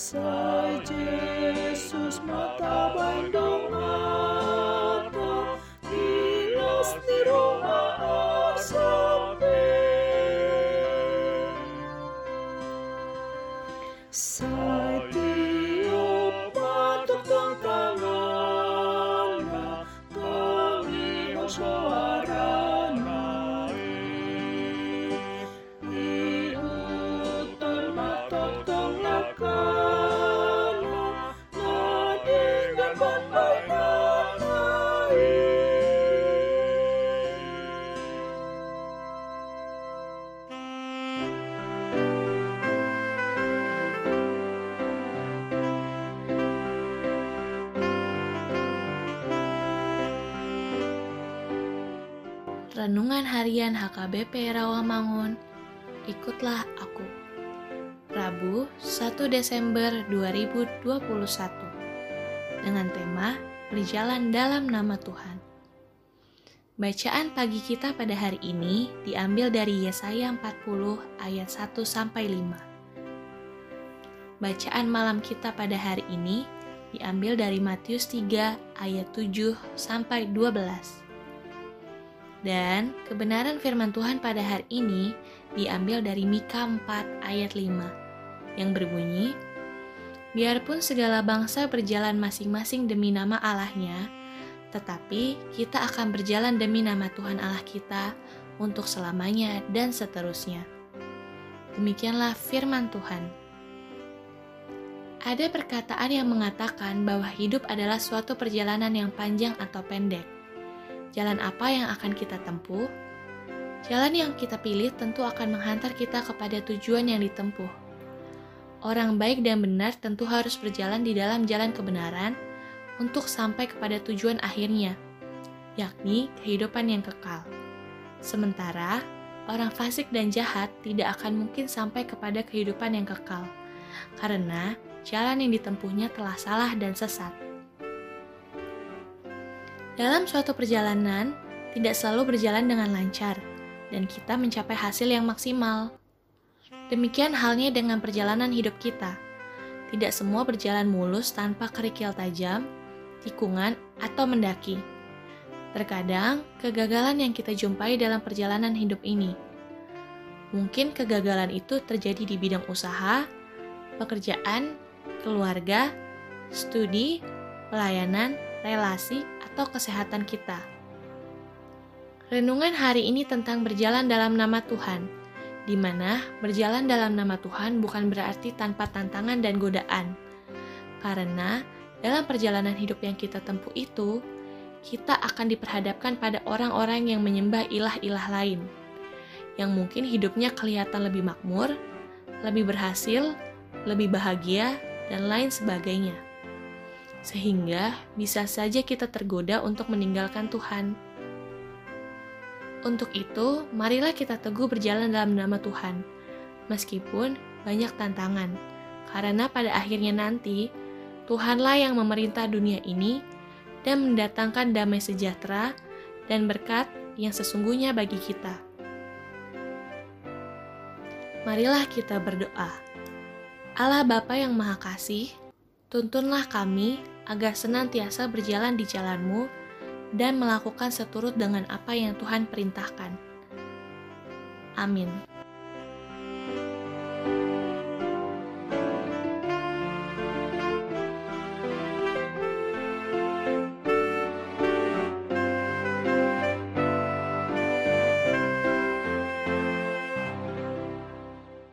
Sai Yesus mata bandung Renungan Harian HKBP Rawamangun. Ikutlah aku. Rabu, 1 Desember 2021. Dengan tema Berjalan dalam nama Tuhan. Bacaan pagi kita pada hari ini diambil dari Yesaya 40 ayat 1 sampai 5. Bacaan malam kita pada hari ini diambil dari Matius 3 ayat 7 sampai 12. Dan kebenaran firman Tuhan pada hari ini diambil dari Mika 4 ayat 5 yang berbunyi, Biarpun segala bangsa berjalan masing-masing demi nama Allahnya, tetapi kita akan berjalan demi nama Tuhan Allah kita untuk selamanya dan seterusnya. Demikianlah firman Tuhan. Ada perkataan yang mengatakan bahwa hidup adalah suatu perjalanan yang panjang atau pendek. Jalan apa yang akan kita tempuh? Jalan yang kita pilih tentu akan menghantar kita kepada tujuan yang ditempuh. Orang baik dan benar tentu harus berjalan di dalam jalan kebenaran untuk sampai kepada tujuan akhirnya, yakni kehidupan yang kekal. Sementara orang fasik dan jahat tidak akan mungkin sampai kepada kehidupan yang kekal, karena jalan yang ditempuhnya telah salah dan sesat. Dalam suatu perjalanan, tidak selalu berjalan dengan lancar, dan kita mencapai hasil yang maksimal. Demikian halnya dengan perjalanan hidup kita. Tidak semua berjalan mulus tanpa kerikil tajam, tikungan, atau mendaki. Terkadang, kegagalan yang kita jumpai dalam perjalanan hidup ini. Mungkin kegagalan itu terjadi di bidang usaha, pekerjaan, keluarga, studi, pelayanan, relasi, atau kesehatan kita. Renungan hari ini tentang berjalan dalam nama Tuhan, di mana berjalan dalam nama Tuhan bukan berarti tanpa tantangan dan godaan. Karena dalam perjalanan hidup yang kita tempuh itu, kita akan diperhadapkan pada orang-orang yang menyembah ilah-ilah lain, yang mungkin hidupnya kelihatan lebih makmur, lebih berhasil, lebih bahagia, dan lain sebagainya sehingga bisa saja kita tergoda untuk meninggalkan Tuhan. Untuk itu, marilah kita teguh berjalan dalam nama Tuhan, meskipun banyak tantangan, karena pada akhirnya nanti Tuhanlah yang memerintah dunia ini dan mendatangkan damai sejahtera dan berkat yang sesungguhnya bagi kita. Marilah kita berdoa. Allah Bapa yang Maha Kasih, Tuntunlah kami agar senantiasa berjalan di jalanmu dan melakukan seturut dengan apa yang Tuhan perintahkan. Amin.